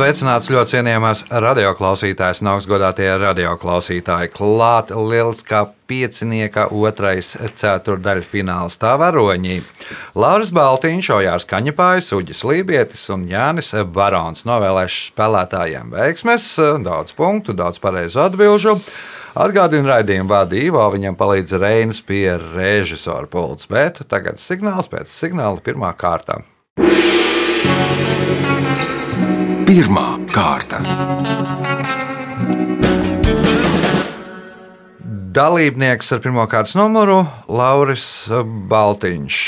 Sveicināts ļoti cienījamās radioklausītājas, un augstgadātie radioklausītāji. Klāt liels kā piecinieka otrais ceturdaļfināls tā varoņi. Lauris Baltiņš, Ojārs Kaņepājs, Uģis Lībietis un Jānis Barons novēlēšu spēlētājiem veiksmes, daudz punktu, daudz pareizu atbilžu. Atgādina raidījumu vadību, viņam palīdz Reinas pie režisora pults, bet tagad signāls pēc signāla pirmā kārta. Pirmā kārta. Dalībnieks ar pirmā kārtas numuru - Lauris Baltiņš.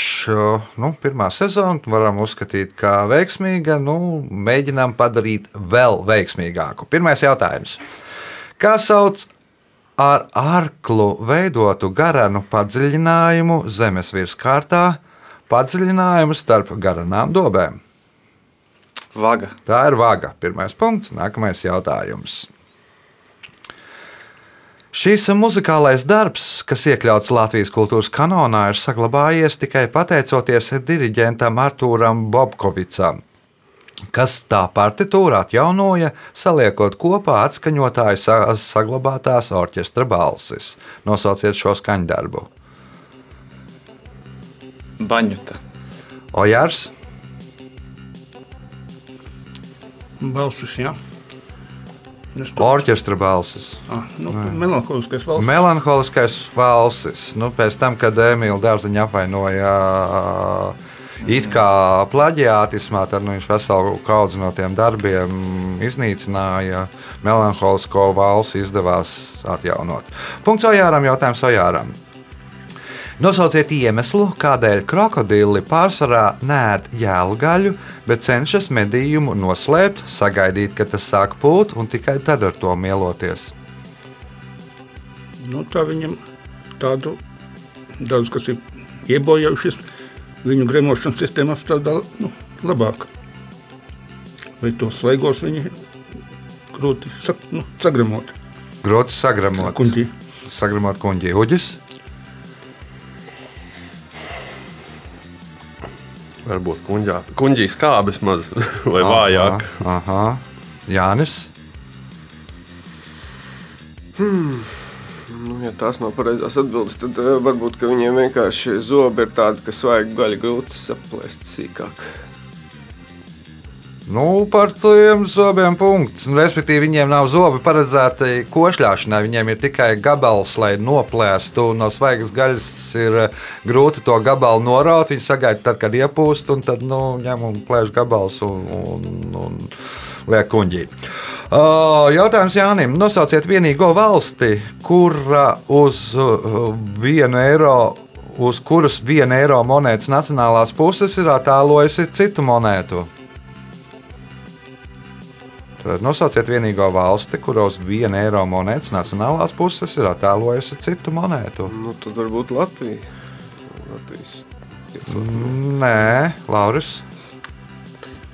Nu, pirmā sezona varam uzskatīt kā veiksmīga. Nu, mēģinām padarīt vēl veiksmīgāku. Pirmais jautājums. Kā sauc ar arklu veidotu garanu padziļinājumu zemes virskārtā, padziļinājumu starp garanām dobēm? Vaga. Tā ir vaga. Pirmais punkts, nākamais jautājums. Šīs muzikālais darbs, kas iekļauts Latvijas kultūras kanonā, ir saglabājies tikai pateicoties diriģentam Artūram Bobkovicam, kas tā partitūru atjaunoja, saliekot kopā atskaņotāju sa- saglabātās orķestra balsis. Nosauciet šo skaņdarbu. Baņuta. Ojārs, Balsis. Es to orķestra balsis. ah, nu, melanholiskais valsts. Melanholiskais valsis. Nu, pēc tam, kad Emīļa Dārziņa apvainoja it kā plaģiātismā, tad nu, viņš veselu kaudzi no tiem darbiem iznīcināja. Melanholisko valsi izdevās atjaunot. Punkts Ojāram, jautājums Ojāram. Nosauciet iemeslu, kādēļ krokodili pārsvarā nēd jēlgaļu, bet cenšas medījumu noslēpt, sagaidīt, kad tas sāk pūt, un tikai tad ar to mieloties. Nu, tā viņam tādu daudz, kas ir iebojājušies, viņu gremošanas sistēma strādā nu, labāk. Vai tos svaigos viņi grūti sak, nu, sagremot. Grūti sagramot. Kuņģī. Sagramot kuģi. Uģis. Varbūt kuņģā. kuņģī skābes maz vai vājāk. Aha, aha. Jānis. Nu, ja tās nav pareizās atbildes, tad uh, varbūt ka viņiem vienkārši zobi ir tādi, ka svaigu gaļu grūti saplēst sīkāk. Nu, par tiem zobiem punkts. Nu, Respektīvi, viņiem nav zobi paredzēti košļāšanai. Viņiem ir tikai gabals, lai noplēstu. No svaigas gaļas ir eh, grūti to gabalu noraut. Viņi sagaida, tad, kad iepūst, un tad nu, ņem un plēš gabals un, un, un liek kuģī. Jautājums Jānim. Nosauciet vienīgo valsti, kura uz uh, vienu eiro. Uz kuras viena eiro monētas nacionālās puses ir attēlojusi citu monētu? Tad nosauciet vienīgo valsti, kura uz viena eiro monētas nacionālās puses ir attēlojusi citu monētu. Nu, tad varbūt Latvija. Latvijas. Nē, Lauris.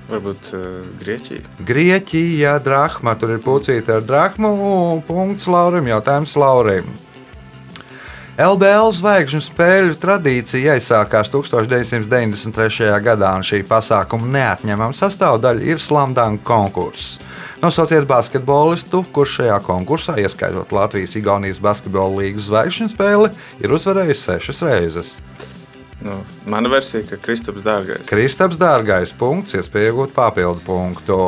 Varbūt uh, Grieķija. Grieķija, drachma, tur ir pucīta ar drachmu. Punkts Laurim, jautājums Laurim. LBL zvaigžņu spēļu tradīcija aizsākās 1993. gadā, un šī pasākuma neatņemama sastāvdaļa ir slamdāna konkurss. Nosauciet basketbolistu, kurš šajā konkursā, ieskaitot Latvijas-Igaunijas basketbola līnijas zvaigžņu spēli, ir uzvarējis sešas reizes. Nu, mana versija, ka Kristaps dārgais. Kristaps dārgais punkts, iespēja iegūt papildu punktu.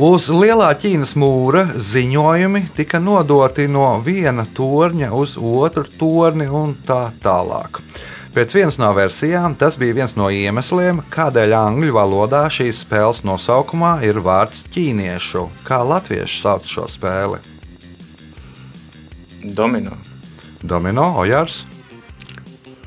Uz lielā Ķīnas mūra ziņojumi tika nodoti no viena torņa uz otru torni un tā tālāk. Pēc vienas no versijām tas bija viens no iemesliem, kādēļ angļu valodā šīs spēles nosaukumā ir vārds ķīniešu. Kā latvieši sauc šo spēli? Domino. Domino, Ojārs.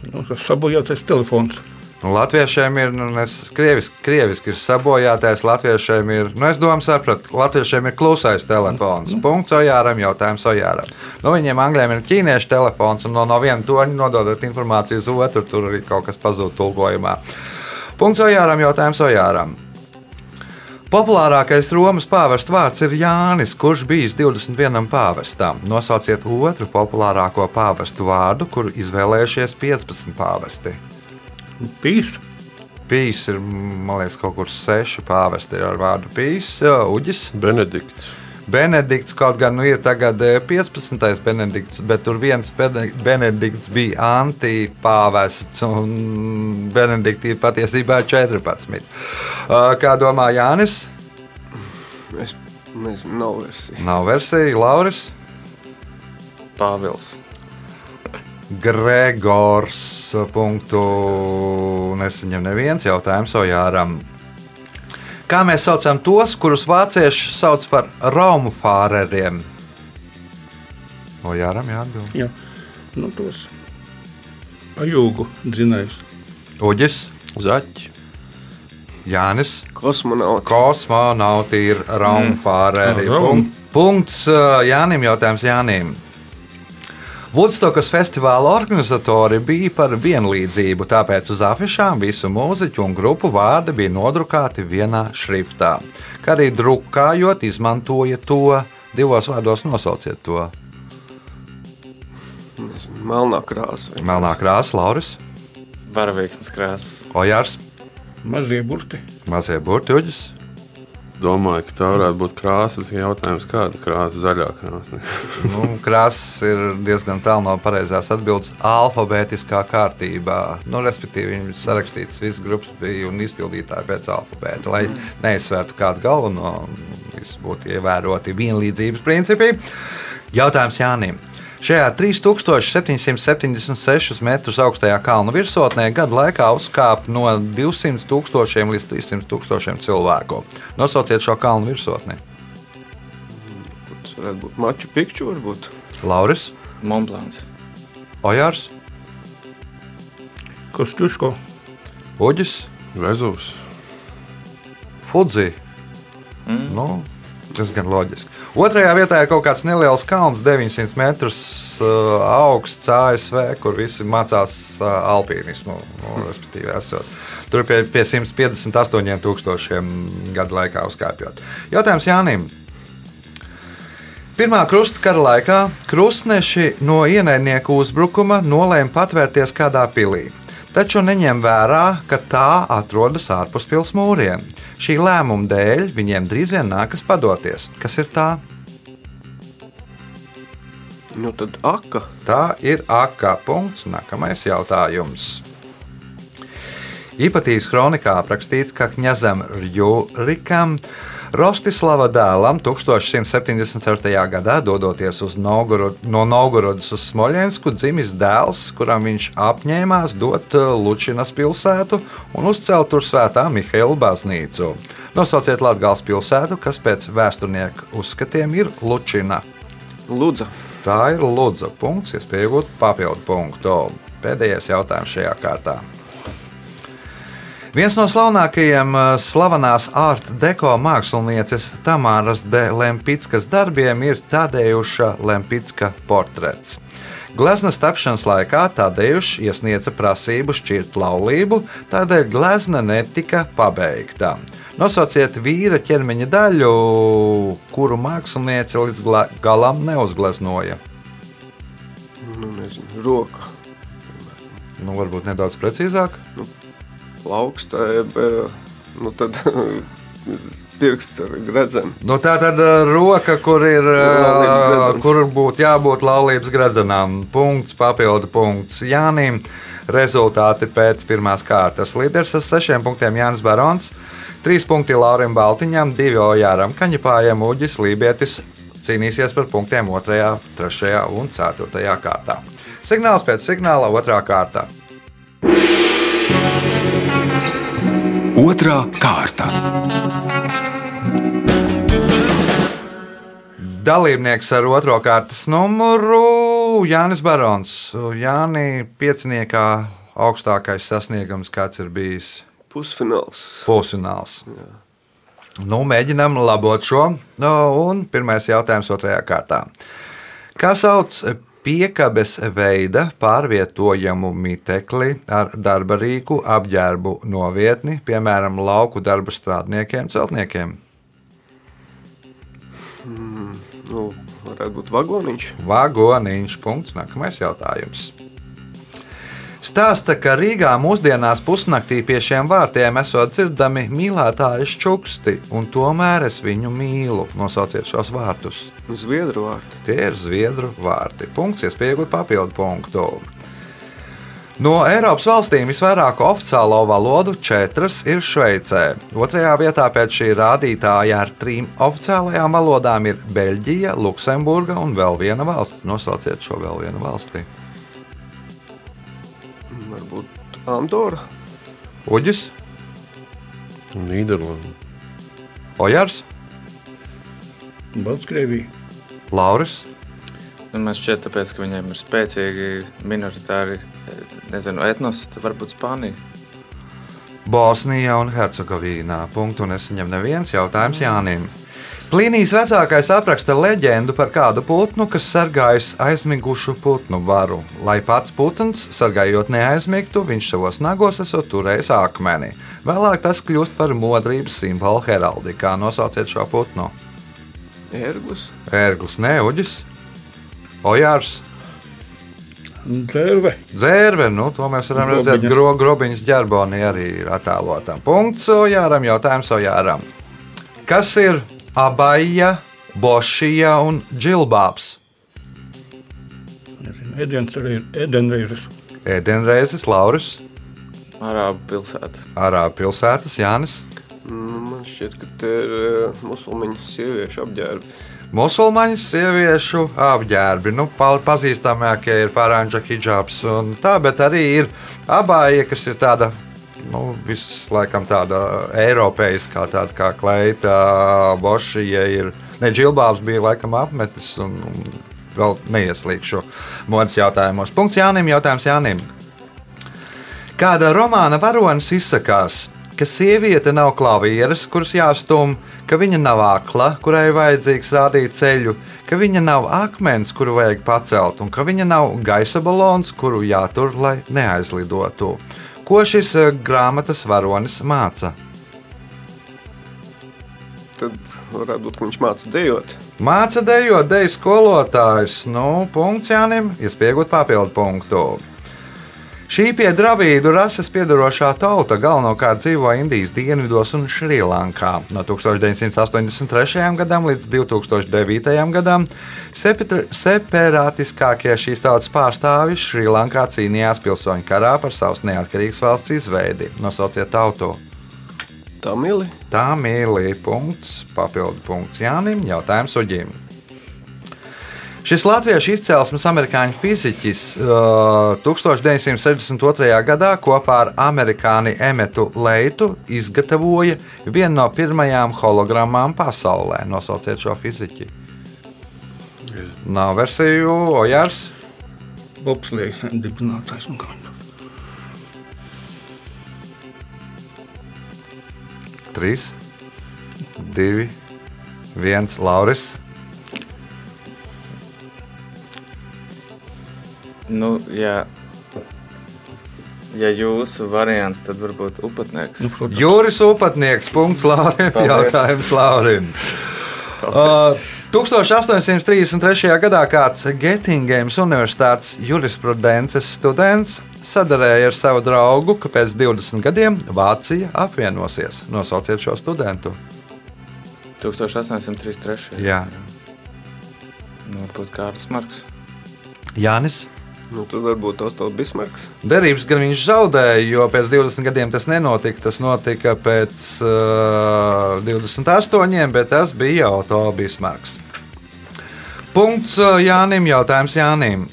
Nu, tas sabojātais telefons. Nu, Latviešiem ir, nu, es, krievis, krieviski ir sabojātais, latviešiem ir, nu, es domāju, sapratu, latviešiem ir klusais telefons. Punkts Ojāram, jautājums Ojāram. Nu, viņiem angļiem ir ķīniešu telefons, un no, no viena toņa nododot informāciju uz otru, tur arī kaut kas pazūd tulkojumā. Punkts Ojāram, jautājums Ojāram. Populārākais Romas pāvesta vārds ir Jānis, kurš bijis 21 pāvestam. Nosauciet otru populārāko pāvestu vārdu, kuru izvēlējušies 15 pāvesti. Pīs, Pīs ir, man liekas, kaut kur seši pāvesti ar vārdu Pīs, Uģis. Benedikts. Benedikts kaut gan nu, ir tagad eh, 15. Benedikts, bet tur viens Bene- Benedikts bija antipāvests, un Benedikts ir patiesībā 14. Uh, Kā domā Jānis? Es nezinu, nav versija. Nav versija, Lauris. Pāvils. Gregors. Punktu nesaņem neviens jautājums Ojāram. Kā mēs saucam tos, kurus vācieši sauc par Romu fāreriem? Ojāram jāatbild. jā, nu tos ajūgu dzinējus. Uģis, Zaķi. Jānis, Kosmonauts. kosmonauti ir Romu fāreri. Punk- Punkts uh, Jānim, jautājums Jānim. Vudstokas festivāla organizatori bija par vienlīdzību, tāpēc uz afišām visu mūziķu un grupu vārdi bija nodrukāti vienā šriftā. Kā arī drukājot, izmantoja to divos vārdos nosauciet to. Melnā krāsa. Melnā krāsa, Lauris, Varavīksnes krāsas. Ojārs, Mazie burti. mazie burbuļuģis. Domāju, ka tā varētu būt krāsa. bet Jautājums, kāda krāsa? Zaļā krāsa. Nu, krāsas ir diezgan tālu no pareizās atbildes alfabētiskā kārtībā. Nu, respektīvi, viņi ir sarakstītas visas grupas bija un izpildītāji pēc alfabēta. Lai neizsvērtu kādu galveno, viss būtu ievēroti vienlīdzības principi. Jautājums Jānim. Šajā 3776 metrus augstajā kalnu virsotnē gadu laikā uzkāpa no 200 tūkstošiem līdz 300 tūkstošiem cilvēku. Nosauciet šo kalnu virsotni. Tas varētu būt maču pikču, varbūt. Lauris, Monblāns. Ojārs, Kostuško. Uģis. Vezuvs. Fudzi. Mm. Nu, tas gan loģiski. Otrajā vietā ir kaut kāds neliels kalns, 900 metrus uh, augsts ASV, kur visi mācās uh, alpīnismu. Nu, respektīvi, esot. Tur pie, pie 158 tūkstošiem gadu laikā uzkāpjot. Jautājums Jānim. Pirmā krustkara laikā krustneši no ienaidnieku uzbrukuma nolēma patvērties kādā pilī, taču neņem vērā, ka tā atrodas ārpus pilsētas mūriem. Šī lēmuma dēļ viņiem drīz vien nākas padoties. Kas ir tā? Nu, tad aka. Tā ir AK. Punkts. Nākamais jautājums. Īpatīs kronikā aprakstīts, ka Kņazam Rjurikam Rostislava dēlam 1174. gadā, dodoties uz Novgorod, no Novgorodas uz Smoļensku, dzimis dēls, kuram viņš apņēmās dot uh, Lučinas pilsētu un uzcelt tur svētā Mihaila baznīcu. Nosauciet Latvijas pilsētu, kas pēc vēsturnieku uzskatiem ir Lučina. Lūdzu. Tā ir Lūdza punkts, iespēja iegūt papildu punktu. Pēdējais jautājums šajā kārtā. Viens no slavenākajiem eh, slavenās art deko mākslinieces Tamāras de Lempickas darbiem ir Tadeuša Lempicka portrets. Gleznas tapšanas laikā Tadeušs iesniedza prasību šķirt laulību, tādēļ glezna netika pabeigta. Nosauciet vīra ķermeņa daļu, kuru mākslinieci līdz galam neuzgleznoja. Nu, nezinu, roka. Nu, varbūt nedaudz precīzāk. Plauksta, jeb, eh, nu tad pirksts ar gredzenu. Nu, tā tad uh, roka, kur ir gredzens. kur būtu jābūt laulības gredzenām. Punkts, papildu punkts Jānim. Rezultāti pēc pirmās kārtas. Līderis ar sešiem punktiem Jānis Barons, trīs punkti Laurim Baltiņam, divi Ojāram Kaņepājam, Uģis Lībietis cīnīsies par punktiem 2, 3 un 4 kārtā. Signāls pēc signāla 2. kārtā. Otra kārta. Dalībnieks ar otro kārtas numuru Jānis Barons. Jānis pieciniekā augstākais sasniegums, kāds ir bijis Pusfināls. pusfināls. Nu, mēģinām labot šo. Nu, un pirmais jautājums otrajā kārtā. Kā sauc piekabes veida pārvietojamu mitekli ar darba rīku apģērbu novietni, piemēram, lauku darba strādniekiem, celtniekiem? Mm, nu, varētu būt vagoniņš. Vagoniņš, punkts, nākamais jautājums. Stāsta, ka Rīgā mūsdienās pusnaktī pie šiem vārtiem esot dzirdami mīlētāju čuksti, un tomēr es viņu mīlu. Nosauciet šos vārtus. Zviedru vārti. Tie ir zviedru vārti. Punkts, iespējot papildu punktu. No Eiropas valstīm visvairāk oficiālo valodu četras ir Šveicē. Otrajā vietā pēc šī rādītāja ar trim oficiālajām valodām ir Beļģija, Luksemburga un vēl viena valsts. Nosauciet šo vēl vienu valsti. Andorra. Uģis, Nīderlanda. Ojārs, Baltkrievija. Lauris. Nu, man šķiet, tāpēc, ka viņiem ir spēcīgi minoritāri, nezinu, etnosi, tad varbūt Spānija. Bosnijā un Hercegovīnā. Punktu nesaņem neviens jautājums Jānim. Plīnijas vecākais apraksta leģendu par kādu putnu, kas sargājas aizmigušu putnu varu. Lai pats putns, sargājot neaizmigtu, viņš savos nagos esot turējis akmeni. Vēlāk tas kļūst par modrības simbolu heraldikā. Nosauciet šo putnu. Ērglis. Ērglis, neuģis, ojārs, Dzērve. dzērve. Nu, to mēs varam Grobiņas. redzēt. Gro, grobiņas ģerbonī arī ir attēlotam. Punkts ojāram, jautājums ojāram. Kas ir abaja, bošija un džilbāps? Edenreizes. Edenreizes. Lauris, Arābu pilsēta. Arābu pilsētas, Jānis. Nu, man šķiet, ka te ir uh, musulmaņu sieviešu apģērbi. Musulmaņu sieviešu apģērbi. Nu, pa- pazīstamākie ir parāņģa hijabs un tā, bet arī ir abāja, kas ir tāda. Nu, viss laikam tāda eiropeiskā, tāda kā kleita, bošija ir. Ne, džilbābs bija laikam apmetis un, un vēl neieslīgšu modes jautājumos. Punkts Jānim, jautājums Jānim. Kāda romāna varonis izsakās, ka sieviete nav klavieres, kuras jāstum, ka viņa nav akla, kurai vajadzīgs rādīt ceļu, ka viņa nav akmens, kuru vajag pacelt, un ka viņa nav gaisa balons, kuru jātur, lai neaizlidotu. Ko šis eh, grāmatas varonis māca? Tad varētu būt, ka viņš māca dejot. Māca dejot, deju skolotājs. Nu, punkts Jānim, iespējot papildu punktu. Šī pie dravīdu rases piedarošā tauta galvenokārt dzīvo Indijas dienvidos un Šrilankā. No 1983. gadam līdz 2009. gadam separātiskākie šīs tautas pārstāvji Šrilankā cīnījās pilsoņu karā par savas neatkarīgas valsts izveidi. Nosauciet tautu! Tamili. Mīlīja punkts, papildu punkts Jānim, jautājums Uģim. Šis latviešu izcelsmes amerikāņu fiziķis uh, 1962. gadā kopā ar amerikāni Emetu Leitu izgatavoja vienu no pirmajām hologrammām pasaulē. Nosauciet šo fiziķi. Nav versiju, Ojārs. Bobslēgs dibinātājs. nu, kā. 3, 2, 1, Lauris. Nu, ja, ja jūsu variants, tad varbūt upatnieks. Nu, protams. Juris Upatnieks, punkts Laurim, jautājums Laurim. Uh, 1833. gadā kāds Gettingemas Universitātes jurisprudences students sadarēja ar savu draugu, ka pēc 20 gadiem Vācija apvienosies. Nosauciet šo studentu. 1833. Jā. Nu, varbūt Kārlis Marks. Jānis. Nu, tad varbūt Otto Bismarks. Derības gan viņš zaudēja, jo pēc 20 gadiem tas nenotika. Tas notika pēc uh, 28, bet tas bija jau to Bismarks. Punkts uh, Jānim, jautājums Jānim.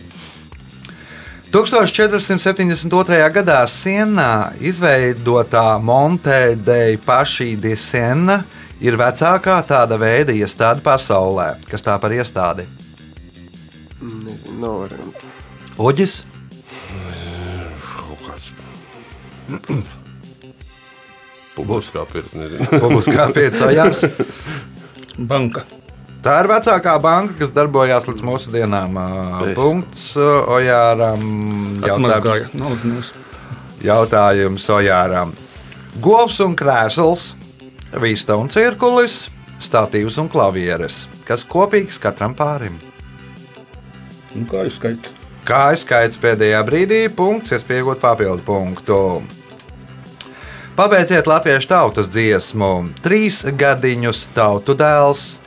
1472. gadā Sienā izveidotā Monte dei Paši di Siena ir vecākā tāda veida iestāde pasaulē. Kas tā par iestādi? Nav variantu. Uģis, Kaut kāds. Publiskā nezinu. publiskā piecājās. Banka. Tā ir vecākā banka, kas darbojās līdz mūsu dienām. Es. Punkts Ojāram. Jautājums, jautājums Ojāram. Govs un krēsls, vista un cirkulis, statīvs un klavieres, kas kopīgs katram pārim. Nu, kā jūs skaitāt? Kā izskaidrs pēdējā brīdī, punkts, iespējot papildu punktu. Pabeidziet latviešu tautas dziesmu, trīs gadiņus tautu dēls.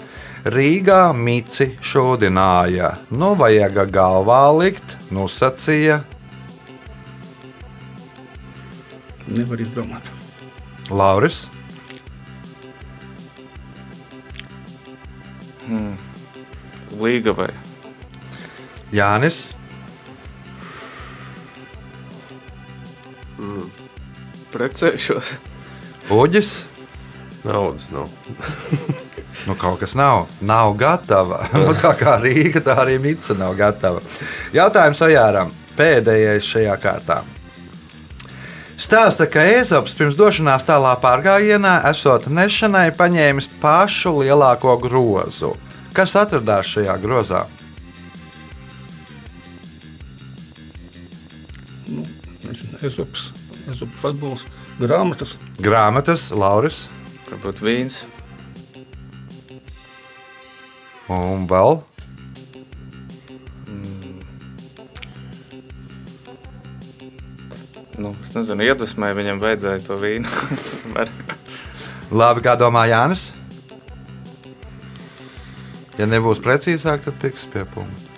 Rīgā mici šodināja, nu vajag galvā likt, nu sacīja Nevar izdomāt. Lauris. Līga vai Jānis, Precēšos. Uģis. Naudas nav. Nu, kaut kas nav, nav gatava. Nu, tā kā Rīga, tā arī Mica nav gatava. Jautājums Ojāram. Pēdējais šajā kārtā. Stāsta, ka Ezops pirms došanās tālā pārgājienā, esot nešanai, paņēmis pašu lielāko grozu. Kas atradās šajā grozā? Ezops, Ezops futbols, grāmatas. Grāmatas, Lauris varbūt vīns. un vēl. Nu, es nezinu, iedvesmēji viņam vajadzēja to vīnu. Labi, kā domā Jānis? Ja nebūs precīzāk, tad tiks pie punkta.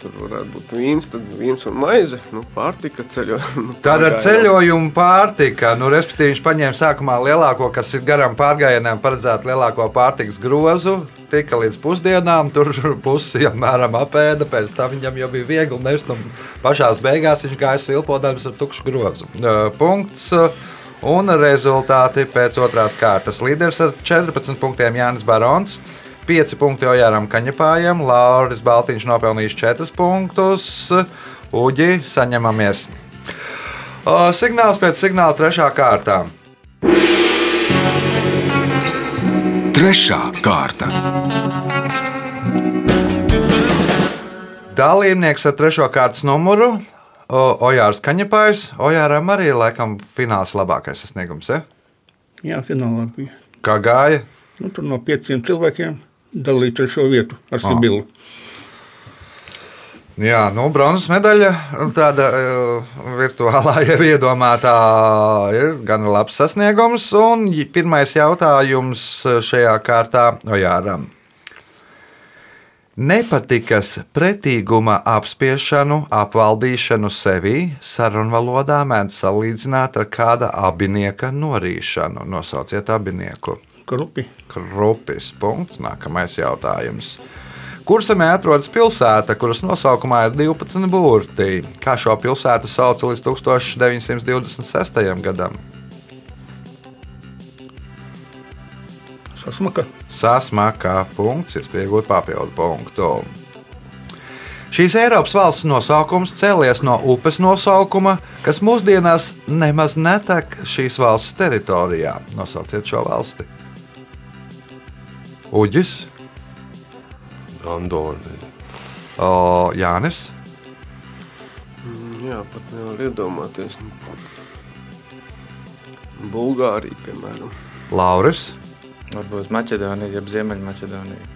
Tur varētu būt vīns, tad viens un maize. Nu, pārtika ceļo. Nu, Tāda ceļojuma pārtika, nu, respektīvi, viņš paņēma sākumā lielāko, kas ir garām pārgājienam, paredzētu lielāko pārtikas grozu, tika līdz pusdienām, tur pusi apmēram apēda, pēc tam viņam jau bija viegli nest, un pašā beigās viņš gāja silpodams ar tukšu grozu. Punkts. Un rezultāti pēc otrās kārtas. Līderis ar 14 punktiem Jānis Barons, 5 punkti Ojāram Kaņepājam, Lauris Baltiņš nopelnījis 4 punktus, Uģi saņemamies. O, Signāls pēc signāla trešā kārtā. Trešā kārta. Dalībnieks ar trešo kārtas numuru Ojārs Kaņepājs. Ojāram arī ir laikam fināls labākais sasniegums. Ja? Jā, finālā bija. Kā gāja? Nu, tur no pieciem cilvēkiem dalīja trešo vietu ar Sibilu. Jā, nu, bronzas medaļa, tāda uh, virtuālā jau iedomātā, ir gan labs sasniegums. Un pirmais jautājums šajā kārtā Ojāram. Nepatikas pretīguma apspiešanu, apvaldīšanu sevī sarunvalodā mēdz salīdzināt ar kāda abinieka norīšanu. Nosauciet abinieku. Krupi. Krupis. Punkts. Nākamais jautājums. Kursamē atrodas pilsēta, kuras nosaukumā ir 12 burti? Kā šo pilsētu sauca līdz 1926. gadam? Sasmaka. Sasmakā punkts, ir pieejot papildu punktu. Šīs Eiropas valsts nosaukums cēlies no upes nosaukuma, kas mūsdienās nemaz netek šīs valsts teritorijā. Nosauciet šo valsti. Uģis, Andorra. o, Jānis, Jā, pat nevar iedomāties. Bulgārija, piemēram. Lauris, Varbūt Maķedonija, jeb Ziemeļmaķedonija.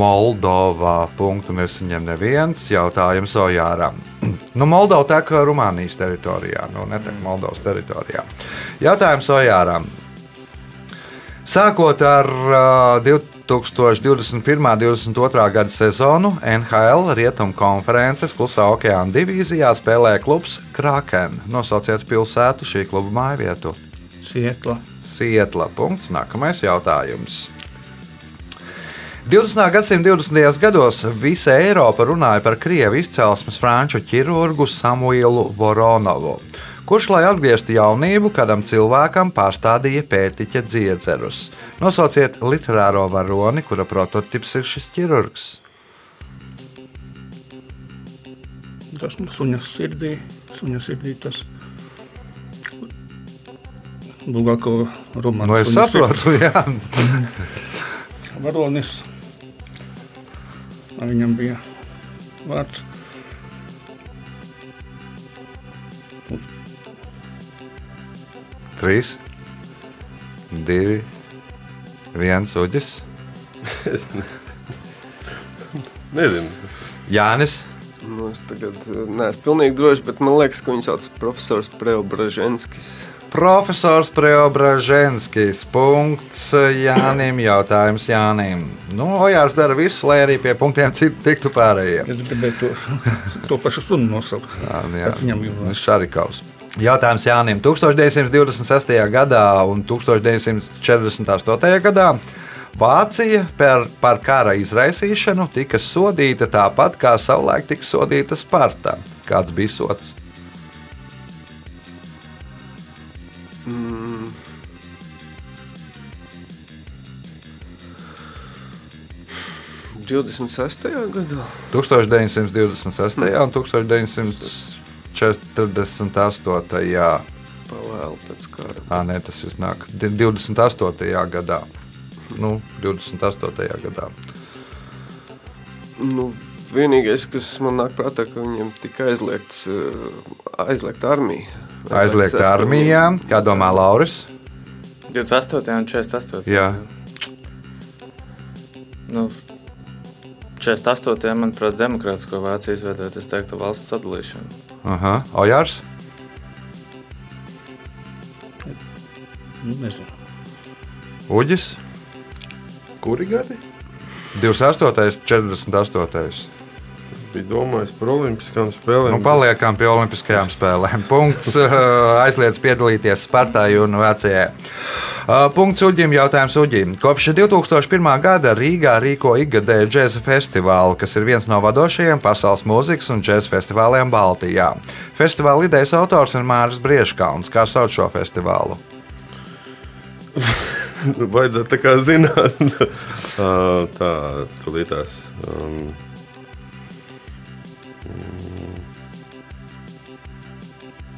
Moldovā. Punktu nesaņem neviens jautājums Ojāram. Nu, Moldova tek Rumānijas teritorijā, nu netek Moldovas teritorijā. Jautājums Ojāram. Sākot ar uh, 2021. un 2022. gada sezonu, NHL Rietumu konferences Klusā okeāna divīzijā spēlē klubs Kraken. Nosauciet pilsētu šī kluba mājvietu. Sietla. Sietla. Punkts. Nākamais jautājums. 20. gadsimta 20. gados visa Eiropa runāja par krievu izcelsmes franču ķirurgu Samuelu Voronovu, kurš, lai atgrieztu jaunību, kādam cilvēkam pārstādīja pētiķa dziedzerus. Nosauciet literāro varoni, kura prototyps ir šis ķirurgs. Tas mums suņas sirdī. Suņas sirdī tas. Bulgāko romānu. Nu, es saprotu, jā. Varonis. Viņam bija vārds. Trīs. divi, viens uģis. Es ne... nezinu. Jānis. Nu, es tagad eh, neesmu pilnīgi drošs, bet man liekas, ka viņš sauc profesors Preobraženskis. Profesors Preobraženskis. Punkts Jānim. Jautājums Jānim. Nu, Ojārs dara visu, lai arī pie punktiem citu tiktu pārējiem. Es gribēju to, to pašu sunu nosaukt. Jā, nu jā. Viņam jau Šarikovs. Jautājums Jānim. 1926. gadā un 1948. gadā Vācija par, par kara izraisīšanu tika sodīta tāpat kā savulaik tika sodīta Sparta. Kāds bija sots? Mm. 26. gadā 1926. un 1948. pavēlu pēc kara. Ah, nē, tas iznāk 28. gadā. Nu, 28. gadā. Nu, vienīgais, kas man nāk prātā, ka viņam tika aizliegts, aizliegta armija. Aizliegta armijā, kā domā Lauris. 28. un 48. Jā. Nu, 48. manuprāt, demokrātisko Vāciju izveidot, es teiktu, valsts sadalīšanu. Aha, Ojārs. Nu, nezinu. Uģis. Kuri gadi? 28. 48. Bija domājis par olimpiskām spēlēm. Nu, paliekam pie Olimpiskajām spēlēm. Punkts uh, aizliedz piedalīties Spartai un Vācijai. Uh, Punkts Uģim. Jautājums Uģim. Kopš 2001. gada Rīgā rīko ikgadēju džēza festivālu, kas ir viens no vadošajiem pasaules mūzikas un džēza festivāliem Baltijā. Festivāla idejas autors ir Māris Brieškalns. Kā sauc šo festivālu? Vajadzētu tā kā zināt, Ā, tā tulītās. Um, mm,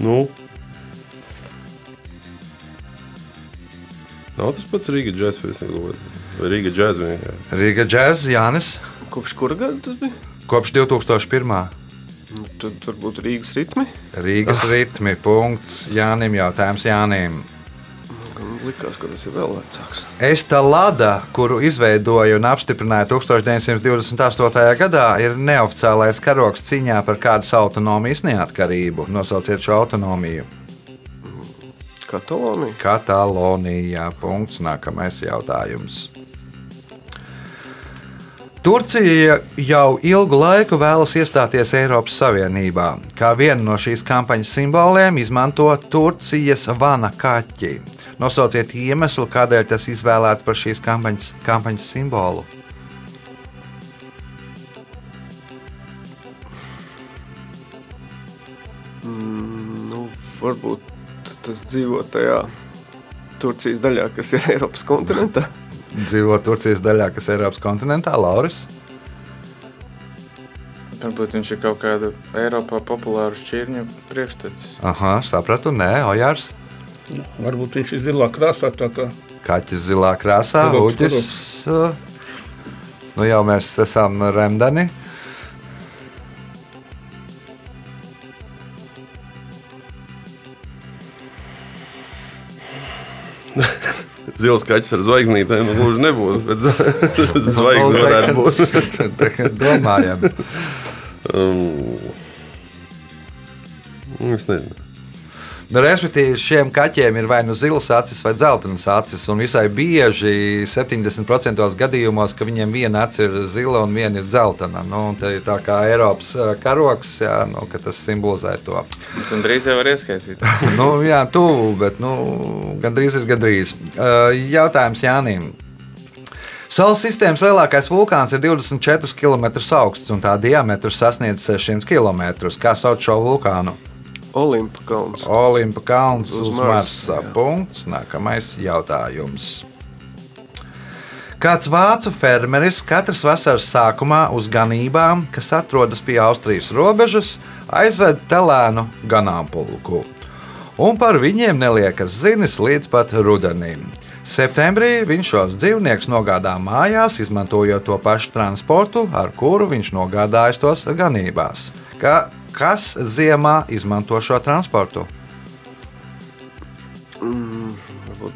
nu, nav tas pats Rīgas džeks festivāls vai Rīgas džeks vienkārši. Rīga džēza Jānis. Kopš kura gada tas bija? Kopš 2001. Nu, tad varbūt Rīgas ritmi. Rīgas ritmi. Punkts Jānim. Jautājums Jānim. Likās, ka tas ir vēl vecāks. Estelada, kuru izveidoja un apstiprināja 1928. gadā, ir neoficiālais karoks cīņā par kādas autonomijas neatkarību. Nosauciet šo autonomiju. Katalonija. Katalonijā. Punkts. Nākamais jautājums. Turcija jau ilgu laiku vēlas iestāties Eiropas Savienībā. Kā vienu no šīs kampaņas simboliem izmanto Turcijas vana kaķi. Nosauciet iemeslu, kādēļ tas izvēlēts par šīs kampaņas, kampaņas simbolu. Mm, nu, varbūt tas dzīvo tajā Turcijas daļā, kas ir Eiropas kontinentā. Dzīvo Turcijas daļā, kas ir Eiropas kontinentā, Lauris. Varbūt viņš ir kaut kādu Eiropā populāru šķirņu priekštecis. Aha, sapratu, nē, Ojārs. Nu, varbūt viņš ir zilā krāsā. kā Kaķis zilā krāsā, uģis. uh, Nu jau mēs esam remdeni. Zils kaķis ar zvaigznītēm nu, gluži nebūs, bet zvaigznes varētu būt. Domājam. Um, es nezinu. Nu, respektīvi, šiem kaķiem ir vai nu zilas acis, vai dzeltenas acis. Un visai bieži, 70% gadījumos, ka viņiem viena acis ir zila un viena ir dzeltena. Nu, tā ir tā kā Eiropas karoks, jā, nu, ka tas simbolizē to. Tad drīz jau var ieskaitīt. nu, jā, tuvu, bet nu, gandrīz ir gandrīz. Jautājums Jānim. Saules sistēmas lielākais vulkāns ir 24 km augsts un tā diametrs sasniedz 600 km. Kā sauc šo vulkānu? Olimpa kalns. Olimpa kalns uz, Uz Marsa, Marsa. Punkts. Nākamais jautājums. Kāds vācu fermeris katras vasaras sākumā uz ganībām, kas atrodas pie Austrijas robežas, aizved telēnu ganāmpulku. Un par viņiem neliekas zinis līdz pat rudenim. Septembrī viņš šos dzīvniekus nogādā mājās, izmantojot to pašu transportu, ar kuru viņš nogādājas tos ganībās. Ka, kas ziemā izmanto šo transportu? Mm,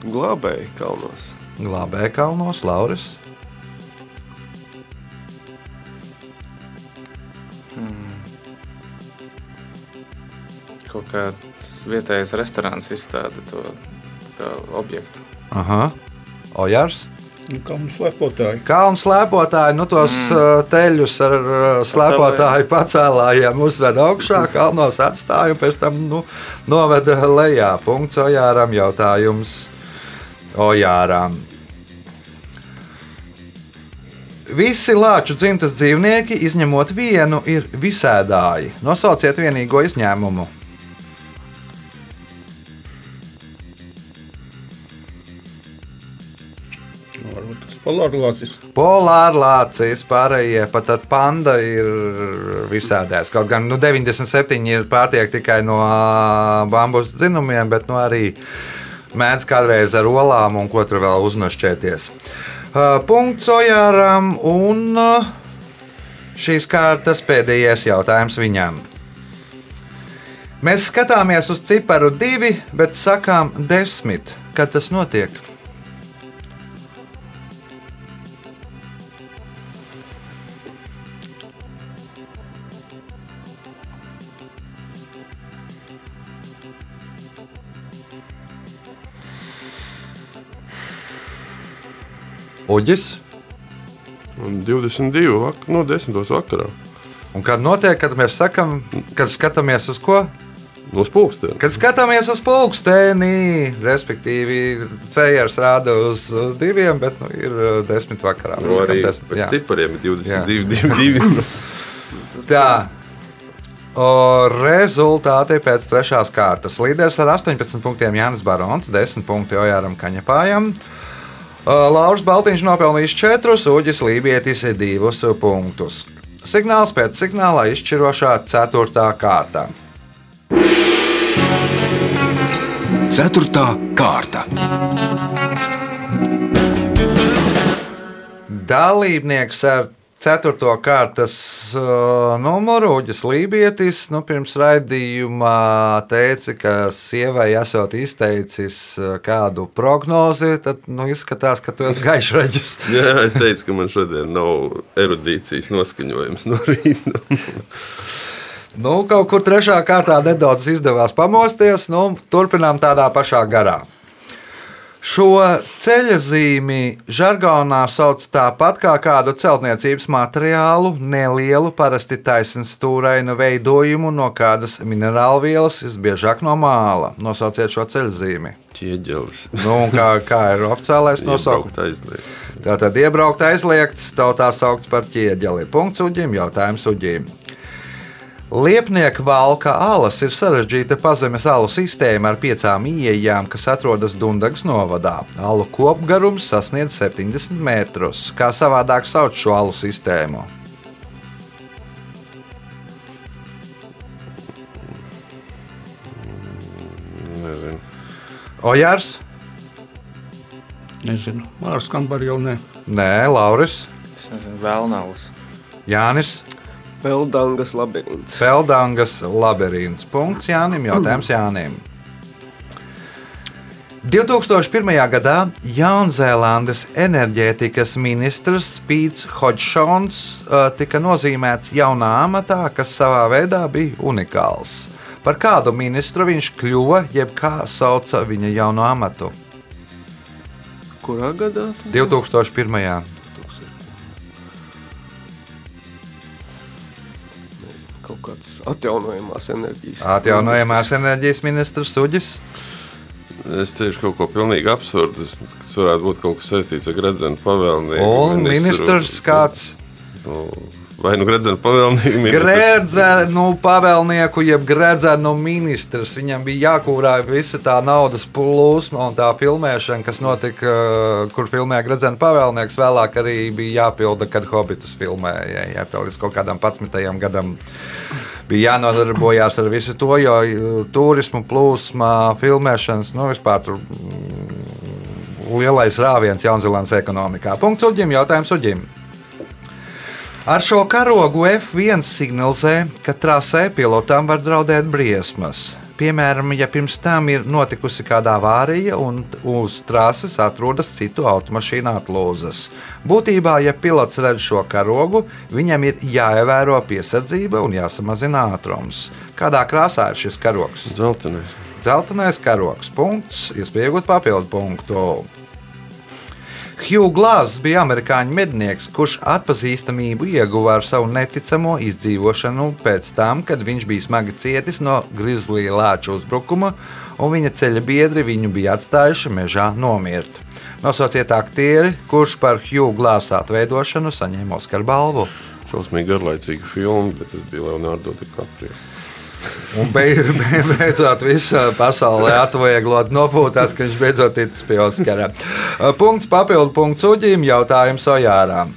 glābēji kalnos. Glābēja kalnos, Lauris. Kaut kāds vietējais restorāns izstāda to objektu. Aha. Ojārs. Nu, Kalnu slepotāji. Kalnu slēpotāji, nu tos mm. teļus ar slēpotāju pacēlājiem uzved augšā, kalnos atstāja un pēc tam nu, noveda lejā. Punkts Ojāram jautājums Ojāram. Visi lāču dzimtas dzīvnieki, izņemot vienu, ir visēdāji. Nosauciet vienīgo izņēmumu. Polārlācis. Polārlācis, pārējie pat panda ir visādās. Kaut gan nu, 97 ir pārtiek tikai no bambus dzinumiem, bet nu, arī mēdz kādreiz ar olām un ko tur vēl uznošķēties. Uh, Punkts Ojāram un uh, šīs kārtas pēdējais jautājums viņam. Mēs skatāmies uz ciparu divi, bet sakām desmit. Kad tas notiek? Uģis. Un 22. Vak no 10. vakarā. Un kad notiek, kad mēs sakām, kad skatāmies uz ko? No spūkstiem. Kad skatāmies uz pulksteni, respektīvi, cēlās rāda uz, uz diviem, bet nu, ir desmit vakarā. No arī Mēs skatām, pēc jā. cipariem ir Jā. 22. 22. Tā. O, rezultāti pēc trešās kārtas. Līderis ar 18 punktiem Jānis Barons, 10 punkti Ojāram Kaņepājam. O, Lauris Baltiņš nopelnījis 4, Uģis Lībietis 2 punktus. Signāls pēc signāla izšķirošā 4. kārta. Ceturtā kārta. Dalībnieks ar 4. kārtas uh, numuru Uģis Lībietis nu, pirms raidījumā teica, ka sievai esot izteicis uh, kādu prognozi, tad nu, izskatās, ka tu esi gaišraģis. Jā, es teicu, ka man šodien nav erudīcijas noskaņojums no rīta. Nu, kaut kur trešā kārtā nedaudz izdevās pamosties. Nu, turpinām tādā pašā garā. Šo ceļa zīmi žargonā sauc tāpat kā kādu celtniecības materiālu, nelielu, parasti taisnstūrainu veidojumu no kādas minerālvielas, visbiežāk no māla. Nosauciet šo ceļa zīmi. Ķieģelis. Nu, kā, kā ir oficiālais nosaukums? Aizliegt. Tātad iebraukt aizliegts, tautā saukts par ķieģeli. Punkts uģim, jautājums uģim. Liepnieka valka alas ir sarežģīta pazemes alu sistēma ar piecām ieejām, kas atrodas Dunkas novadā. Alu kopgarums sasniedz 70 metrus. Kā savādāk sauc šo alu sistēmu? Nezinu. Ojārs? Nezinu, Mārs Kambari jau ne. Nē, Lauris, Es nezinu, vēlnavas. Jānis, Peldangas labirints. Feldangas labirints. Punkts Jānim, jautājums Jānim. 2001. gadā Jaunzēlandes enerģētikas ministrs Pīts Hodžsons uh, tika nozīmēts jaunā amatā, kas savā veidā bija unikāls. Par kādu ministru viņš kļuva, jeb kā sauca viņa jauno amatu? Kurā gadā? 2001. Atjaunojamās enerģijas. Atjaunojamās enerģijas ministrs Uģis. Es teikšu kaut ko pilnīgi absurdu. Tas varētu būt kaut kas saistīts ar Gradzenu pavēlnieku. Un ministrs kāds? Nu, vai nu Gradzenu pavēlnieku? ministrs? Grēdzenu pavēlnieku, jeb grēdzenu ministrs. Viņam bija jākūrā visa tā naudas plūsma un tā filmēšana, kas notika, uh, kur filmēja grēdzenu pavēlnieks. Vēlāk arī bija jāpilda, kad hobitus filmēja. Jā, tā līdz kaut kādam 11. gadam bija jānodarbojās ar visu to, jo turismu plūsma, filmēšanas, nu vispār tur mm, lielais rāviens Jaunzēlandes ekonomikā. Punkts Uģim, jautājums Uģim. Ar šo karogu F1 signalizē, ka trasē pilotam var draudēt briesmas. Piemēram, ja pirms tam ir notikusi kāda avārija un uz trases atrodas citu automašīnu atlūzas. Būtībā, ja pilots redz šo karogu, viņam ir jāievēro piesardzība un jāsamazina ātrums. Kādā krāsā ir šis karogs? Zeltenais. Zeltenais karogs. Punkts, iespējot papildu punktu. Hugh Glass bija amerikāņu mednieks, kurš atpazīstamību ieguva ar savu neticamo izdzīvošanu pēc tam, kad viņš bija smagi cietis no grizlī lāča uzbrukuma, un viņa ceļa biedri viņu bija atstājuši mežā nomirt. Nosauciet aktieri, kurš par Hugh Glass atveidošanu saņēma Oskara balvu. Šausmīgi garlaicīga filma, bet tas bija Leonardo DiCaprio. Un beidzot, visā pasaulē atvieglot nopūtās, ka viņš beidzot ticis pie Oskara. Punkts papildu punkts uģīm, jautājums Ojārām.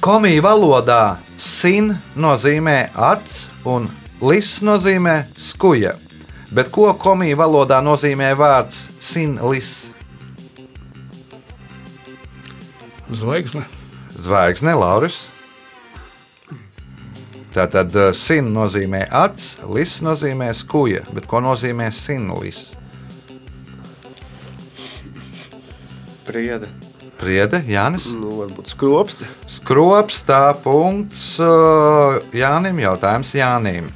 Komija valodā sin nozīmē acs un lis nozīmē skuja. Bet ko komija valodā nozīmē vārds sin lis? Zvaigzne. Zvaigzne, Lauris. Tātad uh, sin nozīmē acs, lis nozīmē skuja. Bet ko nozīmē sinlis? Priede. Priede, Jānis. Nu, varbūt skropsti. Skrops, tā punkts uh, Jānim. Jautājums Jānim.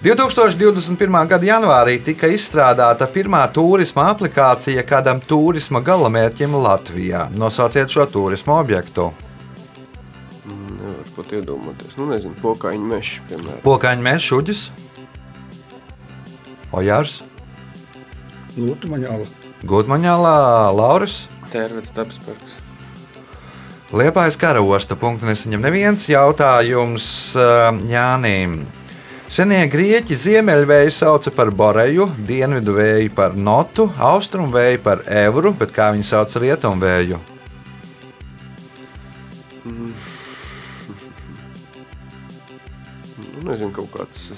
2021. gada janvārī tika izstrādāta pirmā turisma aplikācija kādam turisma galamērķim Latvijā. Nosauciet šo turisma objektu. Pat iedomāties. Nu, nezinu, pokaiņu mežs, piemēram. Pokaņu mēs šuģis, Ojārs, Lūtu maņāla. Gudmaņālā, Lauris. Tērvets dabas parks. Liepājas kara osta. Punktu nesaņem neviens jautājums Jānim. Senie grieķi ziemeļvēju sauca par boreju, dienvidu vēju par notu, austrumu vēju par evru, bet kā viņi sauc rietumu nezinu, kaut kāds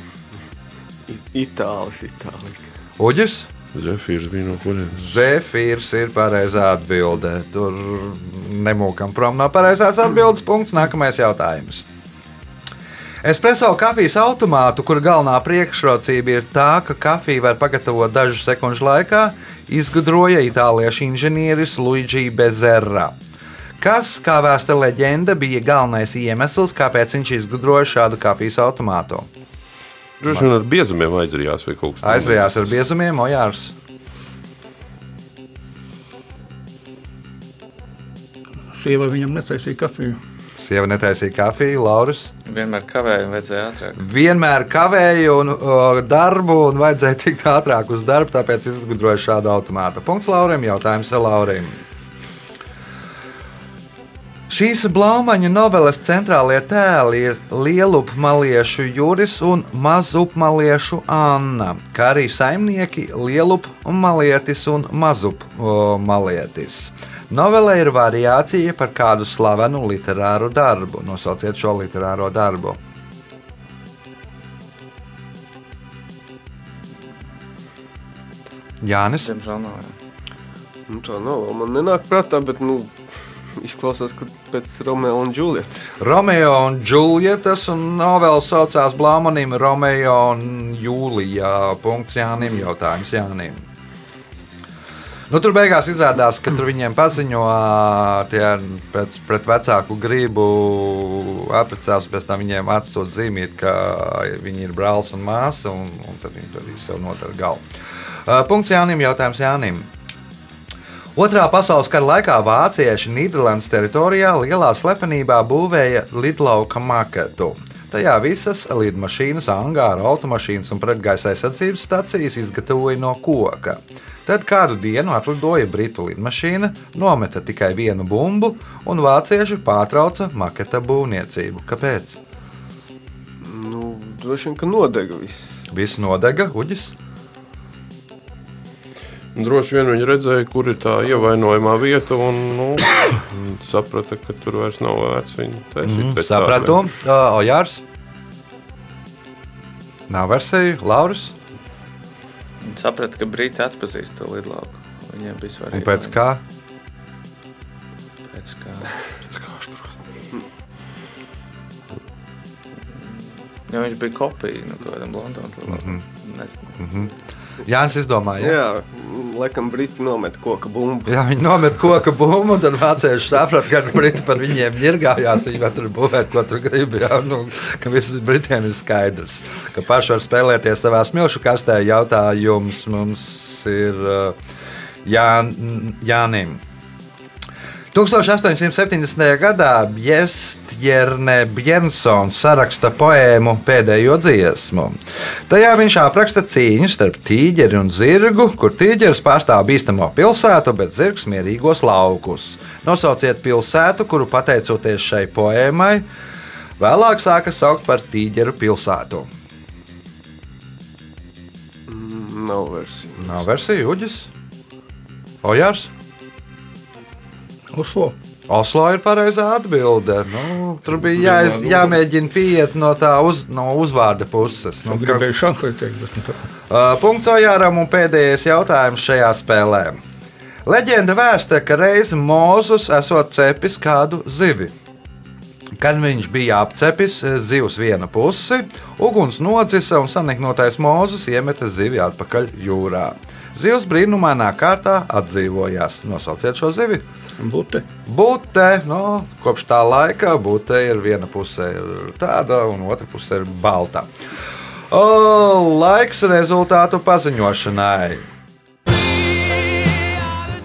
itālis, itālis. Uģis, Zefīrs bija no kurienes? Zefīrs ir pareizā atbildē. Tur nemūkam prom no pareizās atbildes. Punkts. Nākamais jautājums. Espreso kafijas automātu, kur galvenā priekšrocība ir tā, ka kafiju var pagatavot dažu sekundžu laikā, izgudroja itāliešu inženieris Luigi Bezerra. Kas, kā vēsta leģenda, bija galvenais iemesls, kāpēc viņš izgudroja šādu kafijas automātu? Droši vien ar biezumiem aizrījās vai kaut kas tāds. Aizvējās ar biezumiem, Ojārs. Sieva viņam netaisīja kafiju. Sieva netaisīja kafiju, Lauris. Vienmēr kavēju un vajadzēja ātrāk. Vienmēr kavēja un, o, darbu un vajadzēja tikt ātrāk uz darbu, tāpēc izgudroja šādu automātu. Punkts Laurim, jautājums Laurim. Šīs blaumaņa noveles centrālie tēli ir lielupmaliešu Juris un mazupmaliešu Anna, kā arī saimnieki lielupmalietis un mazupmalietis. Novelē ir variācija par kādu slavenu literāru darbu. Nosauciet šo literāro darbu. Jānis. Diemžēl nav. jā. Nu, tā nav. Man nenāk prātā, bet nu, izklausās, pēc Romeo un Julietas. Romeo un Julietas, un novela saucās Blāmanim Romeo un Jūlijā. Punkts Jānim, jautājums Jānim. Nu, tur beigās izrādās, ka tur viņiem paziņo, tie pēc, pret vecāku gribu apprecās, pēc tam viņiem atsūta zīmīt, ka viņi ir brālis un māsa, un, un tad viņi tur arī sev nodara galvu. Punkts Jānim, jautājums Jānim. Otrā pasaules kara laikā vācieši Nīderlandes teritorijā lielā slepenībā būvēja lidlauka maketu. Tajā visas lidmašīnas, angāra, automašīnas un pretgaisa aizsardzības stacijas izgatavoja no koka. Tad kādu dienu atlidoja britu lidmašīna, nometa tikai vienu bumbu, un vācieši pārtrauca maketa būvniecību. Kāpēc? Nu, droši vien, ka nodega viss. Viss nodega, uģis. Droši vien viņi redzēja, kur ir tā ievainojamā vieta, un nu, saprata, ka tur vairs nav vērts viņu pēc tā, Sapratu, uh, Ojārs. Nav versija, Lauris. Viņi saprata, ka Brīti atpazīst to lidlauku. Viņiem bija svarīgi. Un pēc kā? Pēc kā. Ja viņš bija kopija no kaut kādam Londonas lidlaukam. Mm -hmm. Nezinu. Jānis izdomāja. Ja? Jā, laikam briti nomet koka bumbu. Jā, viņi nomet koku bumbu, un tad vācieši saprata, ka briti par viņiem ņirgājās. Viņi var tur būvēt, ko tur grib. Jā, nu, ka viss Britiem ir skaidrs, ka paši var spēlēties savā smilšu kastē. Jautājums mums ir uh, Jā, Jānim. 1870. gadā Bjestjerne Bjensons saraksta poēmu pēdējo dziesmu. Tajā viņš apraksta cīņu starp tīģeri un zirgu, kur tīģeris pārstāv bīstamo pilsētu, bet zirgs mierīgos laukus. Nosauciet pilsētu, kuru pateicoties šai poēmai, vēlāk sāka saukt par tīģeru pilsētu. Nav versija. Nav versija, Uģis, Ojārs. Oslo. Oslo ir pareizā atbilde. Nu, tur bija jāiz, jāmēģina pieiet no tā uz, no uzvārda puses. Nu, gribēju Šanhai teikt, bet nu. Uh, punkts Ojāram un pēdējais jautājums šajā spēlē. Leģenda vēsta, ka reiz Mozus esot cepis kādu zivi. Kad viņš bija apcepis zivs vienu pusi, uguns nodzisa un saniknotais Mozus iemeta zivi atpakaļ jūrā. Zivs brīnumainā kārtā atdzīvojās. Nosauciet šo zivi! Bute. Bute, no, kopš tā laika bute ir viena puse tāda, un otra puse ir balta. O, laiks rezultātu paziņošanai.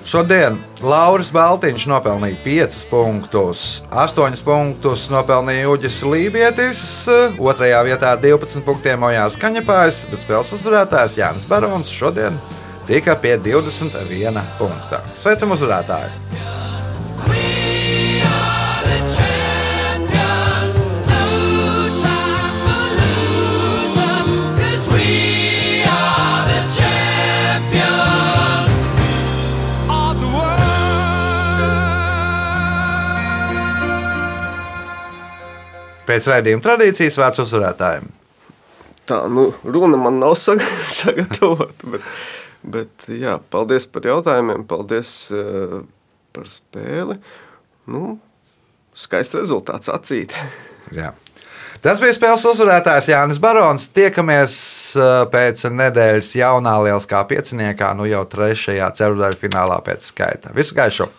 Šodien Lauris Baltiņš nopelnīja 5 punktus, 8 punktus nopelnīja Uģis Lībietis, 2. vietā ar 12 punktiem Ojāns Kaņepājs, bet spēles uzvarētājs Jānis Barons šodien tika pie 21 punkta. Sveicam uzvarētāju! Pēc raidījuma tradīcijas vārds uzvarētājiem. Tā, nu, runa man nav saga- sagatavota, bet, bet jā, paldies par jautājumiem, paldies uh, par spēli. Nu, skaists rezultāts acīt. Jā. Tas bija spēles uzvarētājs Jānis Barons. Tiekamies uh, pēc nedēļas jaunā lieliskā pieciniekā, nu jau trešajā ceturdaļfinālā pēc skaita. Visu gaišu!